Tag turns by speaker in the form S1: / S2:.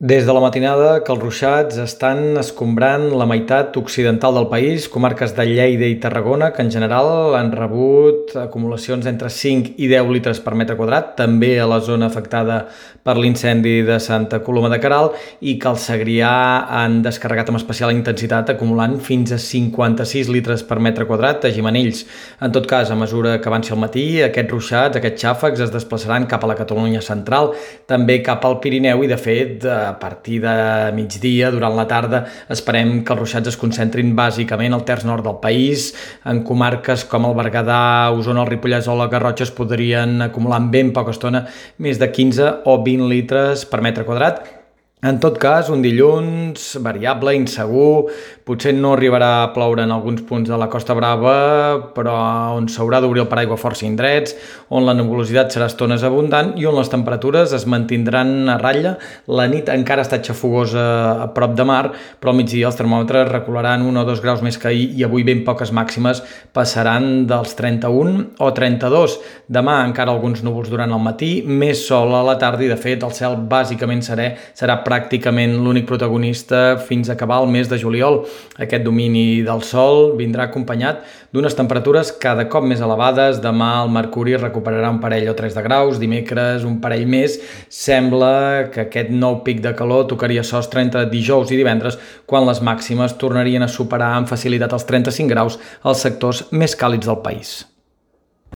S1: Des de la matinada que els ruixats estan escombrant la meitat occidental del país, comarques de Lleida i Tarragona, que en general han rebut acumulacions entre 5 i 10 litres per metre quadrat, també a la zona afectada per l'incendi de Santa Coloma de Caral, i que el Segrià han descarregat amb especial intensitat, acumulant fins a 56 litres per metre quadrat a Gimenells. En tot cas, a mesura que avanci el matí, aquests ruixats, aquests xàfecs es desplaçaran cap a la Catalunya central, també cap al Pirineu i, de fet, a partir de migdia, durant la tarda, esperem que els ruixats es concentrin bàsicament al terç nord del país. En comarques com el Berguedà, Osona, el Ripollès o la Garrotxa es podrien acumular en ben poca estona més de 15 o 20 litres per metre quadrat en tot cas, un dilluns variable, insegur, potser no arribarà a ploure en alguns punts de la Costa Brava, però on s'haurà d'obrir el paraigua força indrets, on la nebulositat serà estones abundant i on les temperatures es mantindran a ratlla. La nit encara està xafogosa a prop de mar, però al migdia els termòmetres recularan 1 o 2 graus més que ahir i avui ben poques màximes passaran dels 31 o 32. Demà encara alguns núvols durant el matí, més sol a la tarda i de fet el cel bàsicament serè serà pràcticament l'únic protagonista fins a acabar el mes de juliol. Aquest domini del sol vindrà acompanyat d'unes temperatures cada cop més elevades. Demà el mercuri recuperarà un parell o tres de graus, dimecres un parell més. Sembla que aquest nou pic de calor tocaria sostre entre dijous i divendres, quan les màximes tornarien a superar amb facilitat els 35 graus als sectors més càlids del país.